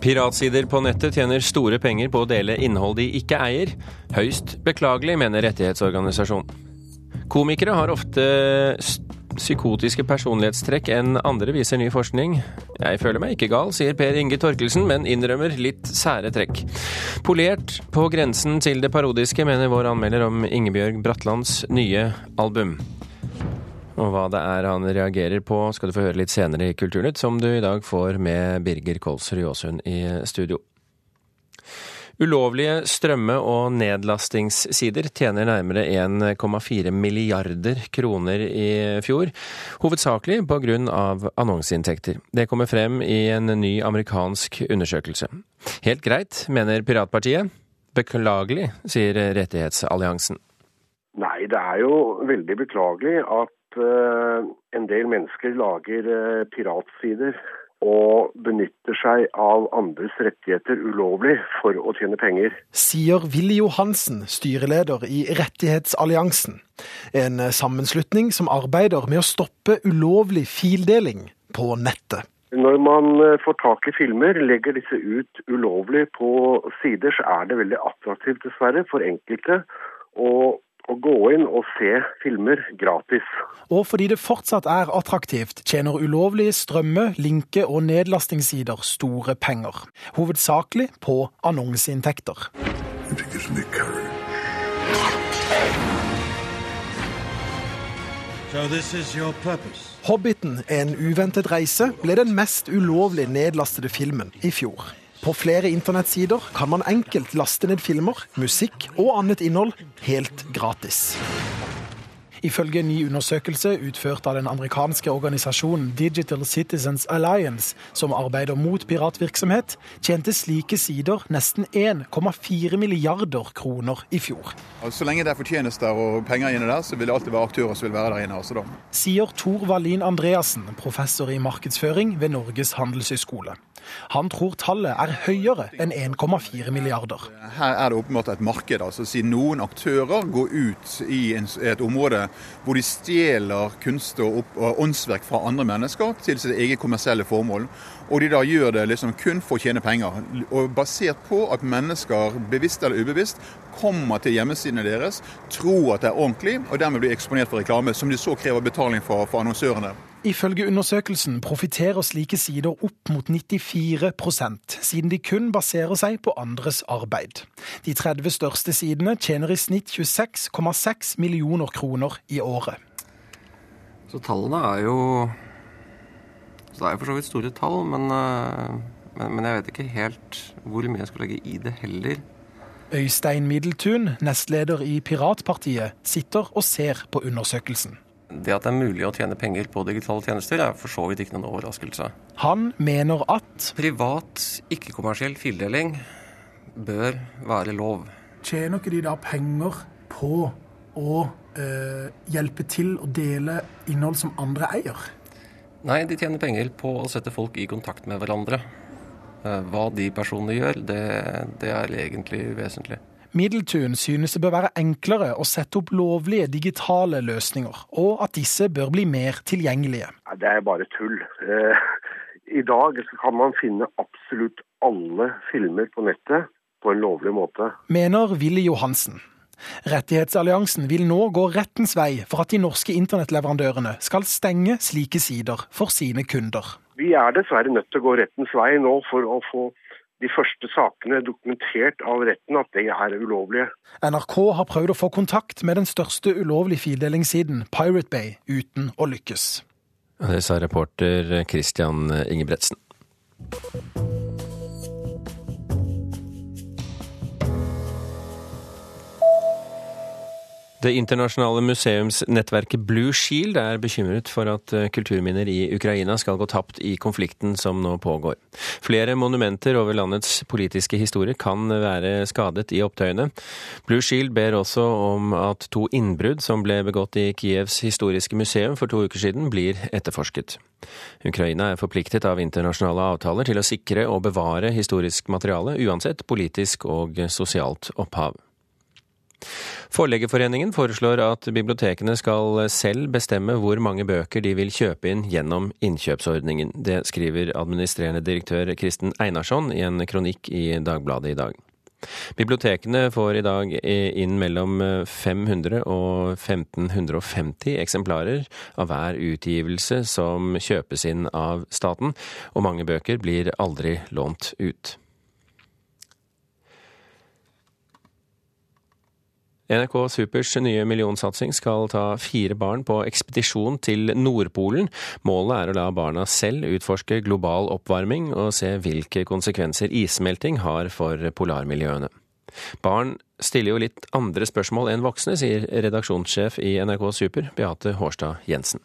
Piratsider på nettet tjener store penger på å dele innhold de ikke eier. Høyst beklagelig, mener rettighetsorganisasjonen. Komikere har ofte psykotiske personlighetstrekk enn andre, viser ny forskning. Jeg føler meg ikke gal, sier Per Inge Torkelsen, men innrømmer litt sære trekk. Polert på grensen til det parodiske, mener vår anmelder om Ingebjørg Bratlands nye album. Og hva det er han reagerer på, skal du få høre litt senere i Kulturnytt, som du i dag får med Birger Kolsrud Jåsund i studio. Ulovlige strømme- og nedlastingssider tjener nærmere 1,4 milliarder kroner i fjor, hovedsakelig pga. annonseinntekter. Det kommer frem i en ny amerikansk undersøkelse. Helt greit, mener Piratpartiet. Beklagelig, sier Rettighetsalliansen. Nei, det er jo veldig beklagelig at uh, en del mennesker lager uh, piratsider og benytter seg av andres rettigheter ulovlig for å tjene penger. Sier Willy Johansen, styreleder i Rettighetsalliansen. En sammenslutning som arbeider med å stoppe ulovlig fildeling på nettet. Når man eh, får tak i filmer, legger disse ut ulovlig på sider, så er det veldig attraktivt, dessverre, for enkelte å å gå inn og se filmer gratis. Og fordi det fortsatt er attraktivt, tjener ulovlige strømme-, linke- og nedlastingssider store penger. Hovedsakelig på annonseinntekter. Hobbiten, en uventet reise, ble den mest ulovlig nedlastede filmen i fjor. På flere internettsider kan man enkelt laste ned filmer, musikk og annet innhold helt gratis. Ifølge en ny undersøkelse utført av den amerikanske organisasjonen Digital Citizens Alliance, som arbeider mot piratvirksomhet, tjente slike sider nesten 1,4 milliarder kroner i fjor. Så lenge det er fortjenester og penger inne der, så vil det alltid være aktører som vil være der inne. også da. Sier Tor Wallin Andreassen, professor i markedsføring ved Norges handelshøyskole. Han tror tallet er høyere enn 1,4 milliarder. Her er det åpenbart et marked. altså Siden noen aktører går ut i et område hvor de stjeler kunst og, åndsverk fra andre mennesker til sitt eget kommersielle formål. Og de da gjør det liksom kun for å tjene penger. Og basert på at mennesker, bevisst eller ubevisst, kommer til hjemmesidene deres, tror at det er ordentlig, og dermed blir eksponert for reklame, som de så krever betaling for, for annonsørene. Ifølge undersøkelsen profitterer slike sider opp mot 94% siden de kun baserer seg på andres arbeid. De 30 største sidene tjener i snitt 26,6 millioner kroner i året. Så tallene er jo Så det er jo for så vidt store tall, men, eh, men, men jeg vet ikke helt hvor mye jeg skal legge i det heller. Øystein Middeltun, nestleder i Piratpartiet, sitter og ser på undersøkelsen. Det at det er mulig å tjene penger på digitale tjenester, er for så vidt ikke noen overraskelse. Han mener at Privat, ikke-kommersiell fildeling bør være lov. Tjener ikke de da penger på å øh, hjelpe til å dele innhold som andre eier? Nei, de tjener penger på å sette folk i kontakt med hverandre. Eh, hva de personene gjør, det, det er egentlig uvesentlig. Middeltun synes det bør være enklere å sette opp lovlige digitale løsninger, og at disse bør bli mer tilgjengelige. Det er bare tull. Eh, I dag kan man finne absolutt alle filmer på nettet på en lovlig måte. Mener Willy Johansen. Rettighetsalliansen vil nå gå rettens vei for at de norske internettleverandørene skal stenge slike sider for sine kunder. Vi er dessverre nødt til å gå rettens vei nå for å få de første sakene dokumentert av retten at det er ulovlige. NRK har prøvd å få kontakt med den største ulovlige fildelingssiden, Pirate Bay, uten å lykkes. Det sa reporter Christian Ingebretsen. Det internasjonale museumsnettverket Blue Shield er bekymret for at eh, kulturminner i Ukraina skal gå tapt i konflikten som nå pågår. Flere monumenter over landets politiske historie kan være skadet i opptøyene. Blue Shield ber også om at to innbrudd som ble begått i Kievs historiske museum for to uker siden, blir etterforsket. Ukraina er forpliktet av internasjonale avtaler til å sikre og bevare historisk materiale, uansett politisk og sosialt opphav. Forleggerforeningen foreslår at bibliotekene skal selv bestemme hvor mange bøker de vil kjøpe inn gjennom innkjøpsordningen. Det skriver administrerende direktør Kristen Einarsson i en kronikk i Dagbladet i dag. Bibliotekene får i dag inn mellom 500 og 1550 eksemplarer av hver utgivelse som kjøpes inn av staten, og mange bøker blir aldri lånt ut. NRK Supers nye millionsatsing skal ta fire barn på ekspedisjon til Nordpolen. Målet er å la barna selv utforske global oppvarming og se hvilke konsekvenser issmelting har for polarmiljøene. Barn stiller jo litt andre spørsmål enn voksne, sier redaksjonssjef i NRK Super, Beate Hårstad Jensen.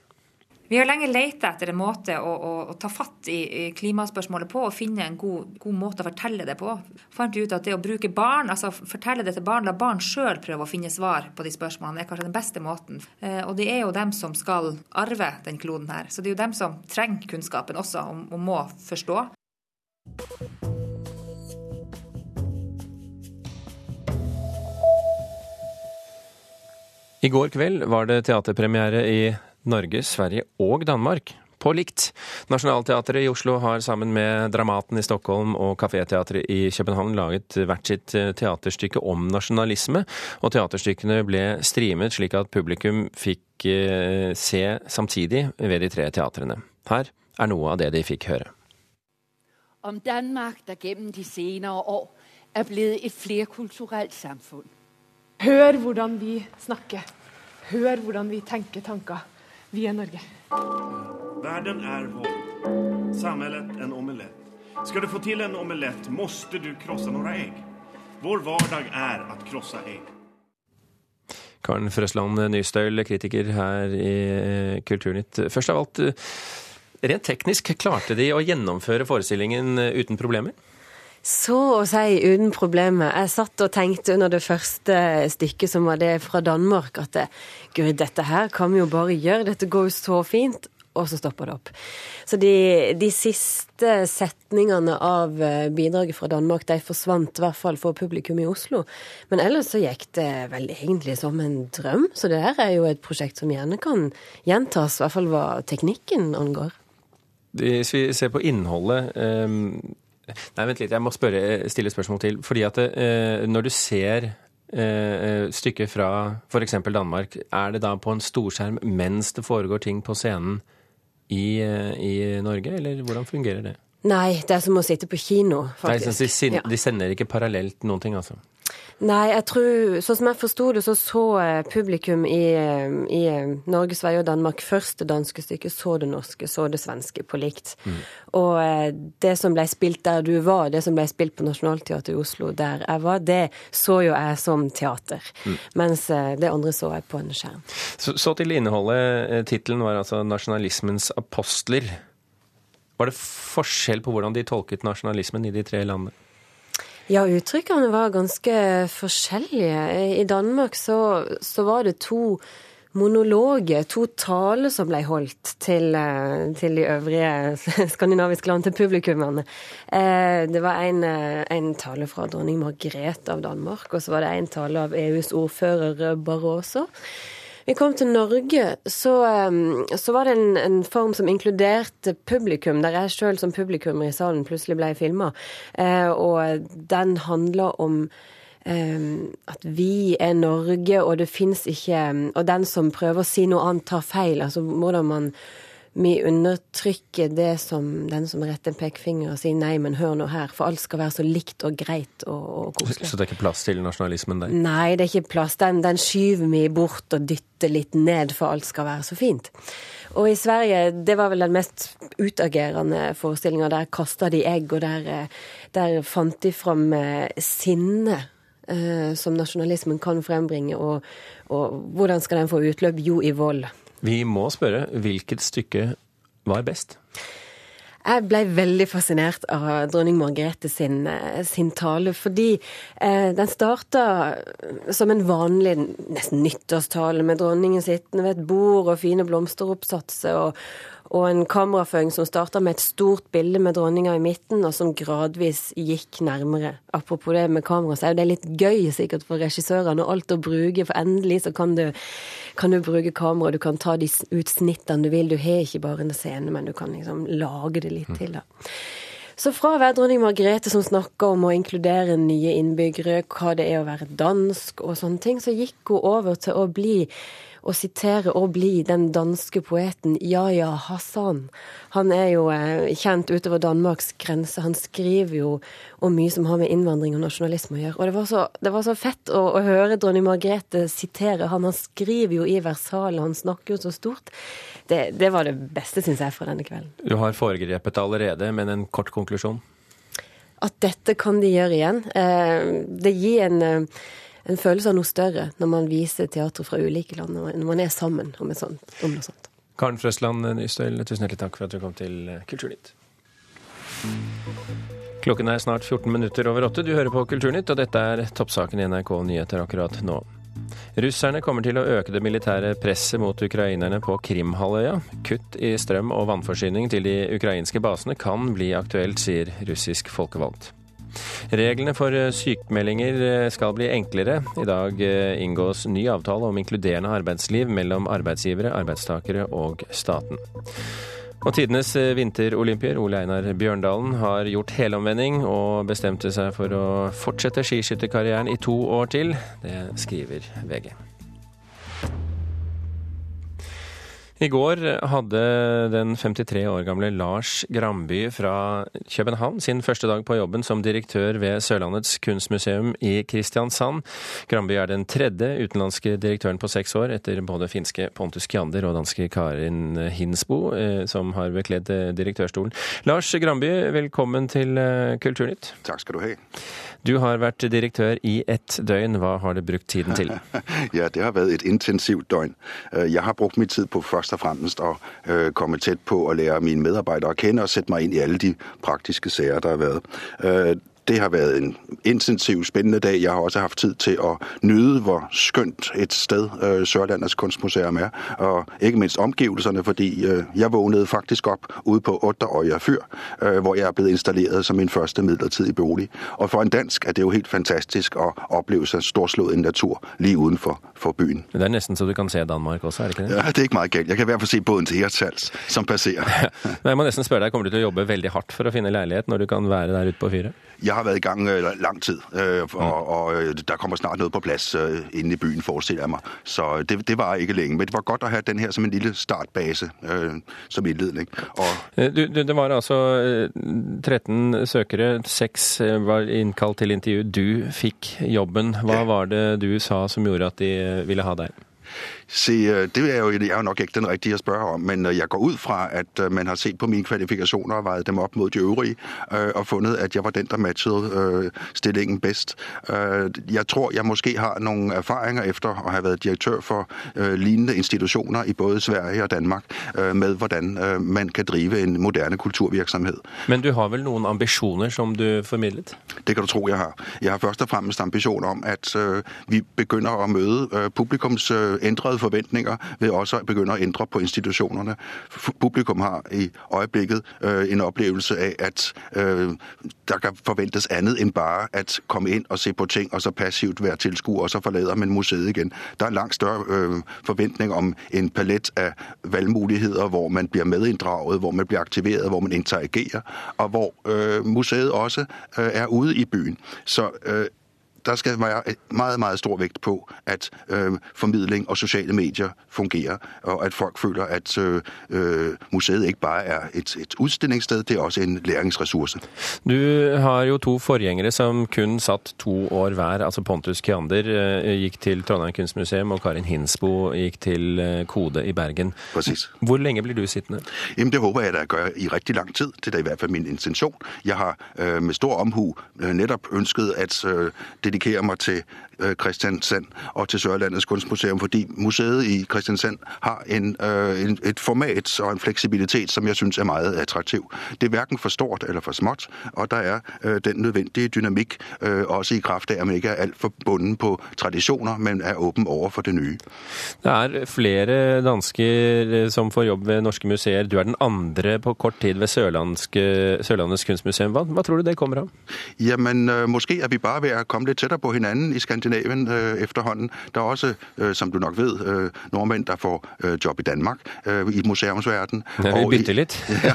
Vi har lenge leita etter en måte å, å, å, ta fatt i klimaspørsmålet på og finne en god, god, måte å fortelle det på. Fant ut at det å bruke barn, altså fortelle det til barn, la barn sjøl prøve å finne svar på de spørsmålene, er kanskje den beste måten. Eh, og det er jo dem som skal arve den kloden her. Så det er jo dem som trenger kunnskapen også, og, og må forstå. I går kveld var det teaterpremiere i Norge, Sverige og Danmark på likt. Nationaltheatret i Oslo har sammen med Dramaten i Stockholm og Kaféteatret i København laget hvert sitt eh, teaterstykke om nasjonalisme, og teaterstykkene ble streamet slik at publikum fikk eh, se samtidig ved de tre teatrene. Her er noe av det de fikk høre. Om Danmark der gjennom de senere år er blitt et flerkulturelt samfunn. Hør hvordan vi snakker. Hør hvordan vi tenker tanker. Vi er Norge. Verden er vår. Samfunnet en omelett. Skal du få til en omelett, måste du krosse noen egg. Vår hverdag er å krosse egg. Karen Frøsland Nystøyl, kritiker her i eh, Kulturnytt. Først av alt, eh, rent teknisk, klarte de å gjennomføre forestillingen eh, uten problemer? Så å si uten problemer. Jeg satt og tenkte under det første stykket, som var det fra Danmark, at gud, dette her kan vi jo bare gjøre, dette går jo så fint. Og så stopper det opp. Så de, de siste setningene av eh, bidraget fra Danmark de forsvant, i hvert fall for publikum i Oslo. Men ellers så gikk det vel egentlig som en drøm. Så det her er jo et prosjekt som gjerne kan gjentas, i hvert fall hva teknikken angår. Hvis vi ser på innholdet, um Nei, vent litt, jeg må spørre, stille spørsmål til. Fordi at eh, når du ser eh, stykket fra f.eks. Danmark, er det da på en storskjerm mens det foregår ting på scenen i, eh, i Norge, eller hvordan fungerer det? Nei, det er som å sitte på kino, faktisk. Nei, de, de, sender ikke parallelt noen ting, altså? Nei, jeg tror Sånn som jeg forsto det, så så eh, publikum i, eh, i eh, Norge, Sverige og Danmark først det danske stykket, så det norske, så det svenske på likt. Mm. Og det som ble spilt der du var, det som ble spilt på Nationaltheatret i Oslo der jeg var, det så jo jeg som teater. Mm. Mens det andre så jeg på en skjerm. Så, så til innholdet. Tittelen var altså 'Nasjonalismens apostler'. Var det forskjell på hvordan de tolket nasjonalismen i de tre landene? Ja, uttrykkene var ganske forskjellige. I Danmark så, så var det to monologer, to taler som ble holdt til, eh, til de øvrige skandinaviske land, til publikummene. Eh, det var en, eh, en, tale fra dronning Margrethe av Danmark, og så var det en tale av EUs ordfører Barroso vi kom til Norge, så, så var det en, en, form som inkluderte publikum, der jeg sjøl som publikummer i salen plutselig ble filma. Eh, og den handler om at vi er Norge, og det fins ikke Og den som prøver å si noe annet, tar feil. Altså hvordan man vi undertrykker det som den som retter en pekefinger og sier nei, men hør nå her, for alt skal være så likt og greit og, og koselig. Så det er ikke plass til nasjonalismen der? Nei, det er ikke plass. Den, den skyver vi bort og dytter litt ned, for alt skal være så fint. Og i Sverige, det var vel den mest utagerende forestillinga. Der kasta de egg, og der, der fant de fram eh, sinne. Eh, som nasjonalismen kan frembringe, og, og hvordan skal den få utløp? Jo, i vold. Vi må spørre hvilket stykke var best? Jeg ble veldig fascinert av dronning Margrethe sin, sin tale, fordi eh, den starta som en vanlig nesten nyttårstale med dronningen sittende ved et bord og fine blomsteroppsatser. Og, Og en kameraføring som starta med et stort bilde med dronninga i midten, og som gradvis gikk nærmere. Apropos det med kamera, så er det litt gøy sikkert for regissørene og alt å bruke, for endelig så kan du, kan du bruke kamera, du kan ta de utsnittene du vil. Du har ikke bare en scene, men du kan liksom lage det litt til. da. Så fra å være dronning Margrethe som snakka om å inkludere nye innbyggere, hva det er å være dansk og sånne ting, så gikk hun over til å bli å sitere og bli den danske poeten Yahya Hassan. Han er jo eh, kjent utover Danmarks grense. Han skriver jo om mye som har med innvandring og nasjonalisme å gjøre. Og det var så, det var så fett å, å, høre dronning Margrethe sitere han. Han skriver jo i versalen, han snakker jo så stort. Det, det var det beste, syns jeg, fra denne kvelden. Du har foregrepet allerede, men en kort konklusjon? At dette kan de gjøre igjen. Eh, det gir en eh, en følelse av noe større når man viser teater fra ulike land, når man er sammen om, sånt, om noe sånt. Karen Frøsland Nystøyl, tusen hjertelig takk for at du kom til Kulturnytt. Klokken er snart 14 minutter over åtte. Du hører på Kulturnytt, og dette er toppsaken i NRK Nyheter akkurat nå. Russerne kommer til å øke det militære presset mot ukrainerne på Krimhalvøya. Kutt i strøm- og vannforsyning til de ukrainske basene kan bli aktuelt, sier russisk folkevalgt. Reglene for sykmeldinger sykemeldinger eh, skal bli enklere. I dag eh, inngås ny avtale om inkluderende arbeidsliv mellom arbeidsgivere, arbeidstakere og staten. Og tidenes vinterolympier, Ole Einar Bjørndalen, har gjort helomvending og bestemte seg for å fortsette skiskytterkarrieren i to år til. Det skriver VG. I går hadde den 53 år gamle Lars Gramby fra København sin første dag på jobben som direktør ved Sørlandets kunstmuseum i Kristiansand. Gramby er den tredje utenlandske direktøren på seks år, etter både finske Pontus Kjander og danske Karin Hinsbo, eh, som har bekledd eh, direktørstolen. Lars Gramby, velkommen til eh, Kulturnytt. Takk skal du ha. Du har vært direktør i ett døgn. Hva har du brukt tiden til? ja, det har vært et intensivt døgn. Jeg har brukt min tid på første først og fremst å øh, komme tett på å lære mine medarbeidere å kjenne og sette meg inn i alle de praktiske saker der har vært. Det har vært en intensiv, spennende dag. Jeg har også hatt tid til å nyde hvor skjønt et sted øh, Sørlandets kunstmuseum er. Og ikke minst omgivelsene, fordi øh, jeg våknet faktisk opp ute på Otterøya fyr, øh, hvor jeg er blitt installert som min første midlertidige bolig. Og for en dansk er det jo helt fantastisk å oppleve seg storslått natur like utenfor for byen. Det er nesten så du kan se Danmark også, er det ikke det? Ja, det er ikke mye galt. Jeg kan i hvert fall se båten til Hirtshals som passerer. jeg må nesten spørre deg, kommer du til å jobbe veldig hardt for å finne leilighet når du kan være der ute på fyret? Jeg har vært i gang øh, lang tid, øh, og, mm. og øh, der kommer snart noe på plass inne i byen, forestiller jeg meg. Så det, det var ikke lenge. Men det var godt å ha den her som en lille startbase som innledning. Du, det var altså 13 søkere, seks var innkalt til intervju. Du fikk jobben. Hva var det du sa som gjorde at de ville ha deg? Se, øh, det er jo, jeg er jo nok ikke den rigtige å spørre om, men øh, jeg går ut fra at øh, man har sett på mine kvalifikasjoner og veid dem opp mot de øvrige, og funnet at jeg var den der matchet stillingen best. Jeg tror jeg måske har noen erfaringer efter å ha vært direktør for lignende institusjoner i både Sverige og Danmark, med hvordan man kan drive en moderne kulturvirksomhet. Men du har vel noen ambisjoner som du formidlet? Det kan du tro jeg har. Jeg har først og fremst ambisjon om at vi begynner å møte publikums endrede forventninger ved også å begynne å ændre på institutionerne. Publikum har i øjeblikket øh, en oplevelse av at øh, der kan forventes annet end bare at komme inn og se på ting, og så passivt være tilskuer, og så forlader man museet igjen. Der er langt større øh, forventning om en palett av valgmuligheter hvor man blir medinddraget, hvor man blir aktiveret, hvor man interagerer, og hvor museet også er ude i byen. Så der skal være meget, meget stor vekt på at øh, formidling og sosiale medier fungerer, og at folk føler at øh, øh, museet ikke bare er et, et utstillingssted, det er også en læringsressource. Du har jo to forgjengere som kun satt to år hver. altså Pontus Keander øh, gikk til Trondheim kunstmuseum, og Karin Hinsbo gikk til øh, Kode i Bergen. Præcis. Hvor lenge blir du sittende? Jamen, det håper jeg da gør i rigtig lang tid. Det er da i hvert fall min intensjon. Jeg har øh, med stor omhu nettopp ønsket at det dedikere meg til øh, Kristiansand og til Sørlandets kunstmuseum, fordi museet i Kristiansand har en, øh, en, et format og en fleksibilitet som jeg syns er meget attraktiv. Det er verken for stort eller for smått, og der er øh, den nødvendige dynamikk øh, også i kraft av at man ikke er altfor bundet på tradisjoner, men er åpen over for det nye. Det er flere dansker som får jobb ved norske museer. Du er den andre på kort tid ved Sørlandets kunstmuseum. Hva, hva, tror du det kommer av? Jamen, øh, måske er vi bare ved å komme litt tettere på hinanden i Skandinavien øh, efterhånden. Det er også, øh, som du nok ved, øh, nordmenn der får jobb i Danmark i museumsverdenen. Ja, vi bytter litt. ja,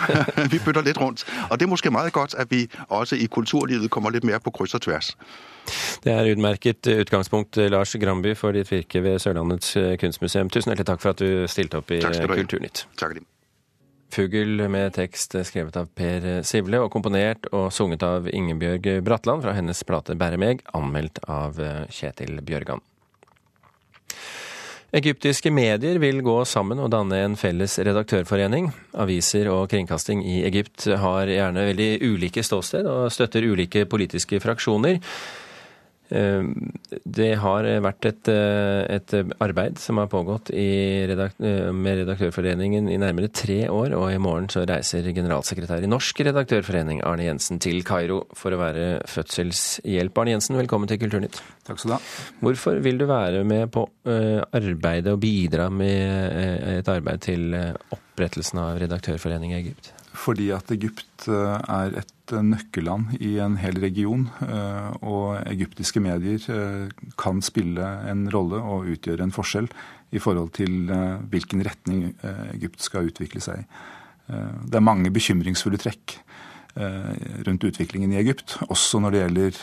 vi bytter litt rundt. Og det er måske meget godt at vi også i kulturlivet kommer litt mer på kryss og tvers. Det er utmerket utgangspunkt, Lars Gramby, for ditt virke ved Sørlandets kunstmuseum. Tusen hjertelig takk for at du stilte opp i Kulturnytt. Takk skal du det. Fugl med tekst skrevet av Per Sivle og komponert og sunget av Ingebjørg Bratland fra hennes plate Bære meg, anmeldt av Kjetil Bjørgan. Egyptiske medier vil gå sammen og danne en felles redaktørforening. Aviser og kringkasting i Egypt har gjerne veldig ulike ståsted og støtter ulike politiske fraksjoner. Det har vært et, et, arbeid som har pågått redak med Redaktørforeningen i nærmere tre år, og i morgen så reiser generalsekretær i Norsk redaktørforening Arne Jensen til Kairo for å være fødselshjelp. Arne Jensen, velkommen til Kulturnytt. Takk skal du ha. Hvorfor vil du være med på arbeidet og bidra med et arbeid til opprettelsen av Redaktørforeningen i Egypt? Fordi at Egypt er et nøkkelland i en hel region. Og egyptiske medier kan spille en rolle og utgjøre en forskjell i forhold til hvilken retning Egypt skal utvikle seg i. Det er mange bekymringsfulle trekk rundt utviklingen i Egypt, også når det gjelder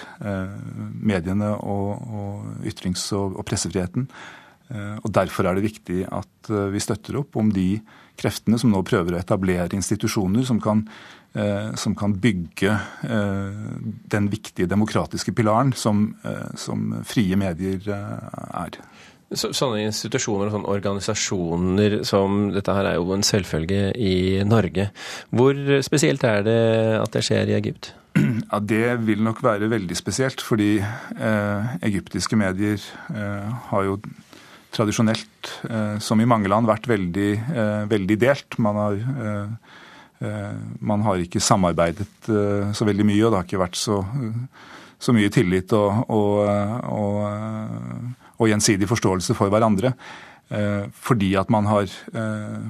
mediene og ytrings- og pressefriheten. Og Derfor er det viktig at vi støtter opp om de kreftene som nå prøver å etablere institusjoner som kan, som kan bygge den viktige demokratiske pilaren som, som frie medier er. Så, sånne institusjoner og sånne organisasjoner som dette her er jo en selvfølge i Norge. Hvor spesielt er det at det skjer i Egypt? Ja, Det vil nok være veldig spesielt, fordi eh, egyptiske medier eh, har jo tradisjonelt, eh, som i mange land, vært veldig, veldig delt. Man har, man har, ikke samarbeidet så veldig mye, og det har ikke vært så, så mye tillit og, og, og, og, gjensidig forståelse for hverandre. Fordi at man har,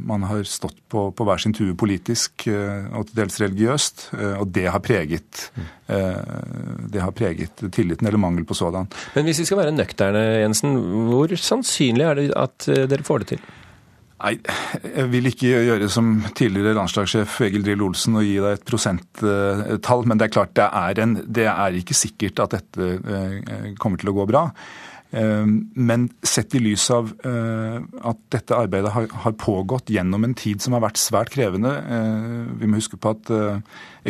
man har stått på, på, hver sin tue politisk og til dels religiøst. Og det har, preget, det har preget tilliten, eller mangel på sådan. Men hvis vi skal være nøkterne, Jensen, hvor sannsynlig er det at dere får det til? Nei, jeg vil ikke gjøre som tidligere landslagssjef Egil Drill Olsen og gi deg et prosenttall, men det er klart det er, en, det er ikke sikkert at dette kommer til å gå bra. Men sett i lys av at dette arbeidet har pågått gjennom en tid som har vært svært krevende Vi må huske på at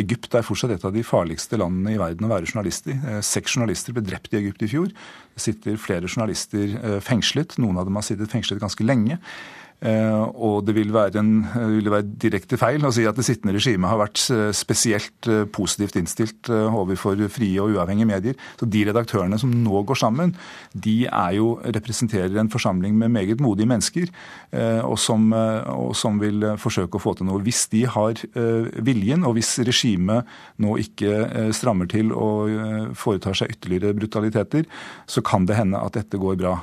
Egypt er fortsatt et av de farligste landene i verden å være journalist i. Seks journalister ble drept i Egypt i fjor. Det sitter flere journalister fengslet. Noen av dem har sittet fengslet ganske lenge. Og det vil være, en, vil være direkte feil å si at det sittende regimet har vært spesielt positivt innstilt overfor frie og uavhengige medier. Så De redaktørene som nå går sammen, de er jo, representerer en forsamling med meget modige mennesker, og som, og som vil forsøke å få til noe. Hvis de har viljen, og hvis regimet nå ikke strammer til og foretar seg ytterligere brutaliteter, så kan det hende at dette går bra.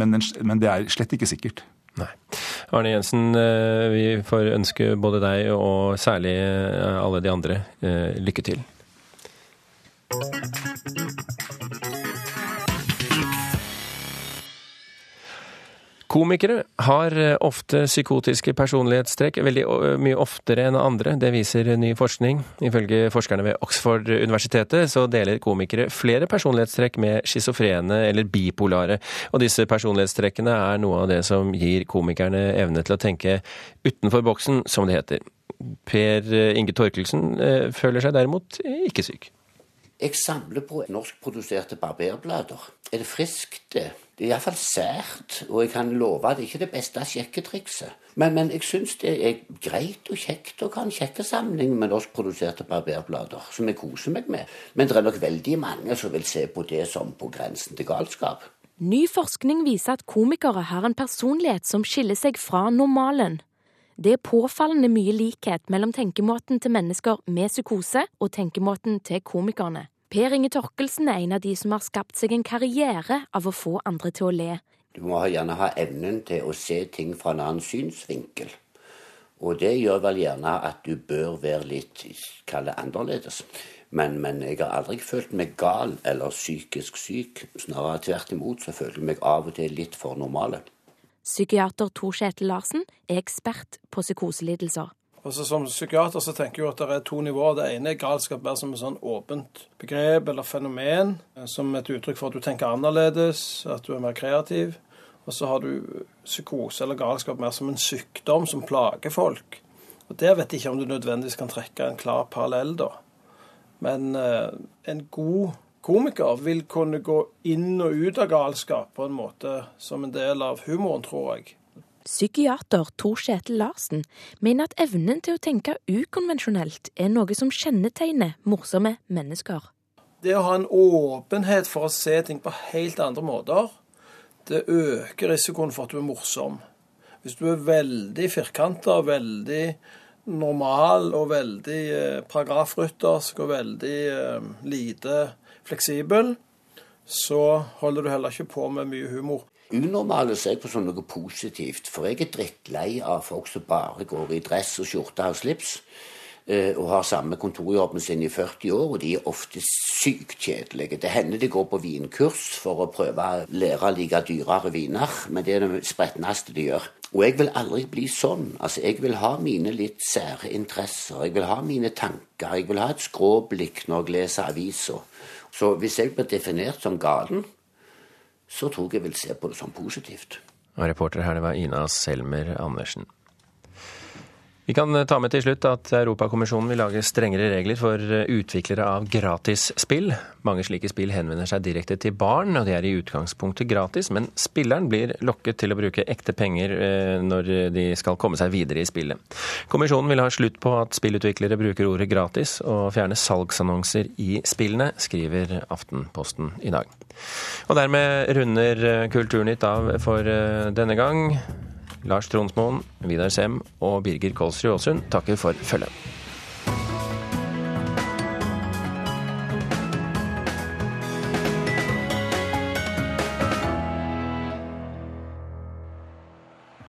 Men, men det er slett ikke sikkert. Nei. Arne Jensen, vi får ønske både deg og særlig alle de andre lykke til. Komikere har ofte psykotiske personlighetstrekk, veldig mye oftere enn andre. Det viser ny forskning. Ifølge forskerne ved Oxford-universitetet så deler komikere flere personlighetstrekk med schizofrene eller bipolare. Og disse personlighetstrekkene er noe av det som gir komikerne evne til å tenke utenfor boksen, som det heter. Per Inge Torkelsen føler seg derimot ikke syk. Jeg samler på norskproduserte barberblader. Er det friskt, det? Det er iallfall sært, og jeg kan love at det ikke er det beste sjekketrikset. Men, men jeg syns det er greit og kjekt å ha en kjekke samling med norskproduserte barberblader, som jeg koser meg med. Men det er nok veldig mange som vil se på det som på grensen til galskap. Ny forskning viser at komikere har en personlighet som skiller seg fra normalen. Det er påfallende mye likhet mellom tenkemåten til mennesker med psykose og tenkemåten til komikerne. Per Inge Torkelsen er en av de som har skapt seg en karriere av å få andre til å le. Du må gjerne ha evnen til å se ting fra en annen synsvinkel. Og det gjør vel gjerne at du bør være litt kall det annerledes. Men, men, jeg har aldri følt meg gal eller psykisk syk. Snarere tvert imot så føler jeg meg av og til litt for normale. Psykiater Tor Kjetil Larsen er ekspert på psykoselidelser. Altså Som psykiater så tenker jeg at det er to nivåer. Det ene er galskap mer som et sånn åpent begrep eller fenomen. Eh, som et uttrykk for at du tenker annerledes, at du er mer kreativ. Og så har du psykose eller galskap mer som en sykdom som plager folk. Og Der vet jeg ikke om du nødvendigvis kan trekke en klar parallell, da. Men eh, en god komiker vil kunne gå inn og ut av galskap på en måte som en del av humoren, tror jeg. Psykiater Tor Kjetil Larsen mener at evnen til å tenke ukonvensjonelt er noe som kjennetegner morsomme mennesker. Det å ha en åpenhet for å se ting på helt andre måter, det øker risikoen for at du er morsom. Hvis du er veldig firkanta, veldig normal og veldig eh, paragrafryttersk og veldig eh, lite fleksibel, så holder du heller ikke på med mye humor unormale ser jeg på som noe positivt. For jeg er drittlei av folk som bare går i dress og skjorte og slips. Eh, og har samme kontorjobben sin i 40 år, og de er ofte sykt kjedelige. Det hender de går på vinkurs for å prøve å lære å like dyrere viner, men det er det spretneste de gjør. Og jeg vil aldri bli sånn. Altså, Jeg vil ha mine litt sære interesser. Jeg vil ha mine tanker. Jeg vil ha et skråblikk når jeg leser aviser. Så hvis jeg blir definert som galen, så tror jeg jeg vil se på det som positivt. Og reporter her, det var Ina Selmer Andersen. Vi kan ta med til slutt at Europakommisjonen vil lage strengere regler for utviklere av gratisspill. Mange slike spill henvender seg direkte til barn, og de er i utgangspunktet gratis, men spilleren blir lokket til å bruke ekte penger eh, når de skal komme seg videre i spillet. Kommisjonen vil ha slutt på at spillutviklere bruker ordet gratis, og fjerne salgsannonser i spillene, skriver Aftenposten i dag. Og dermed runder Kulturnytt av for eh, denne gang. Lars Tronsmoen, Vidar Sem og Birger Kolsrud Aasund takker for følget.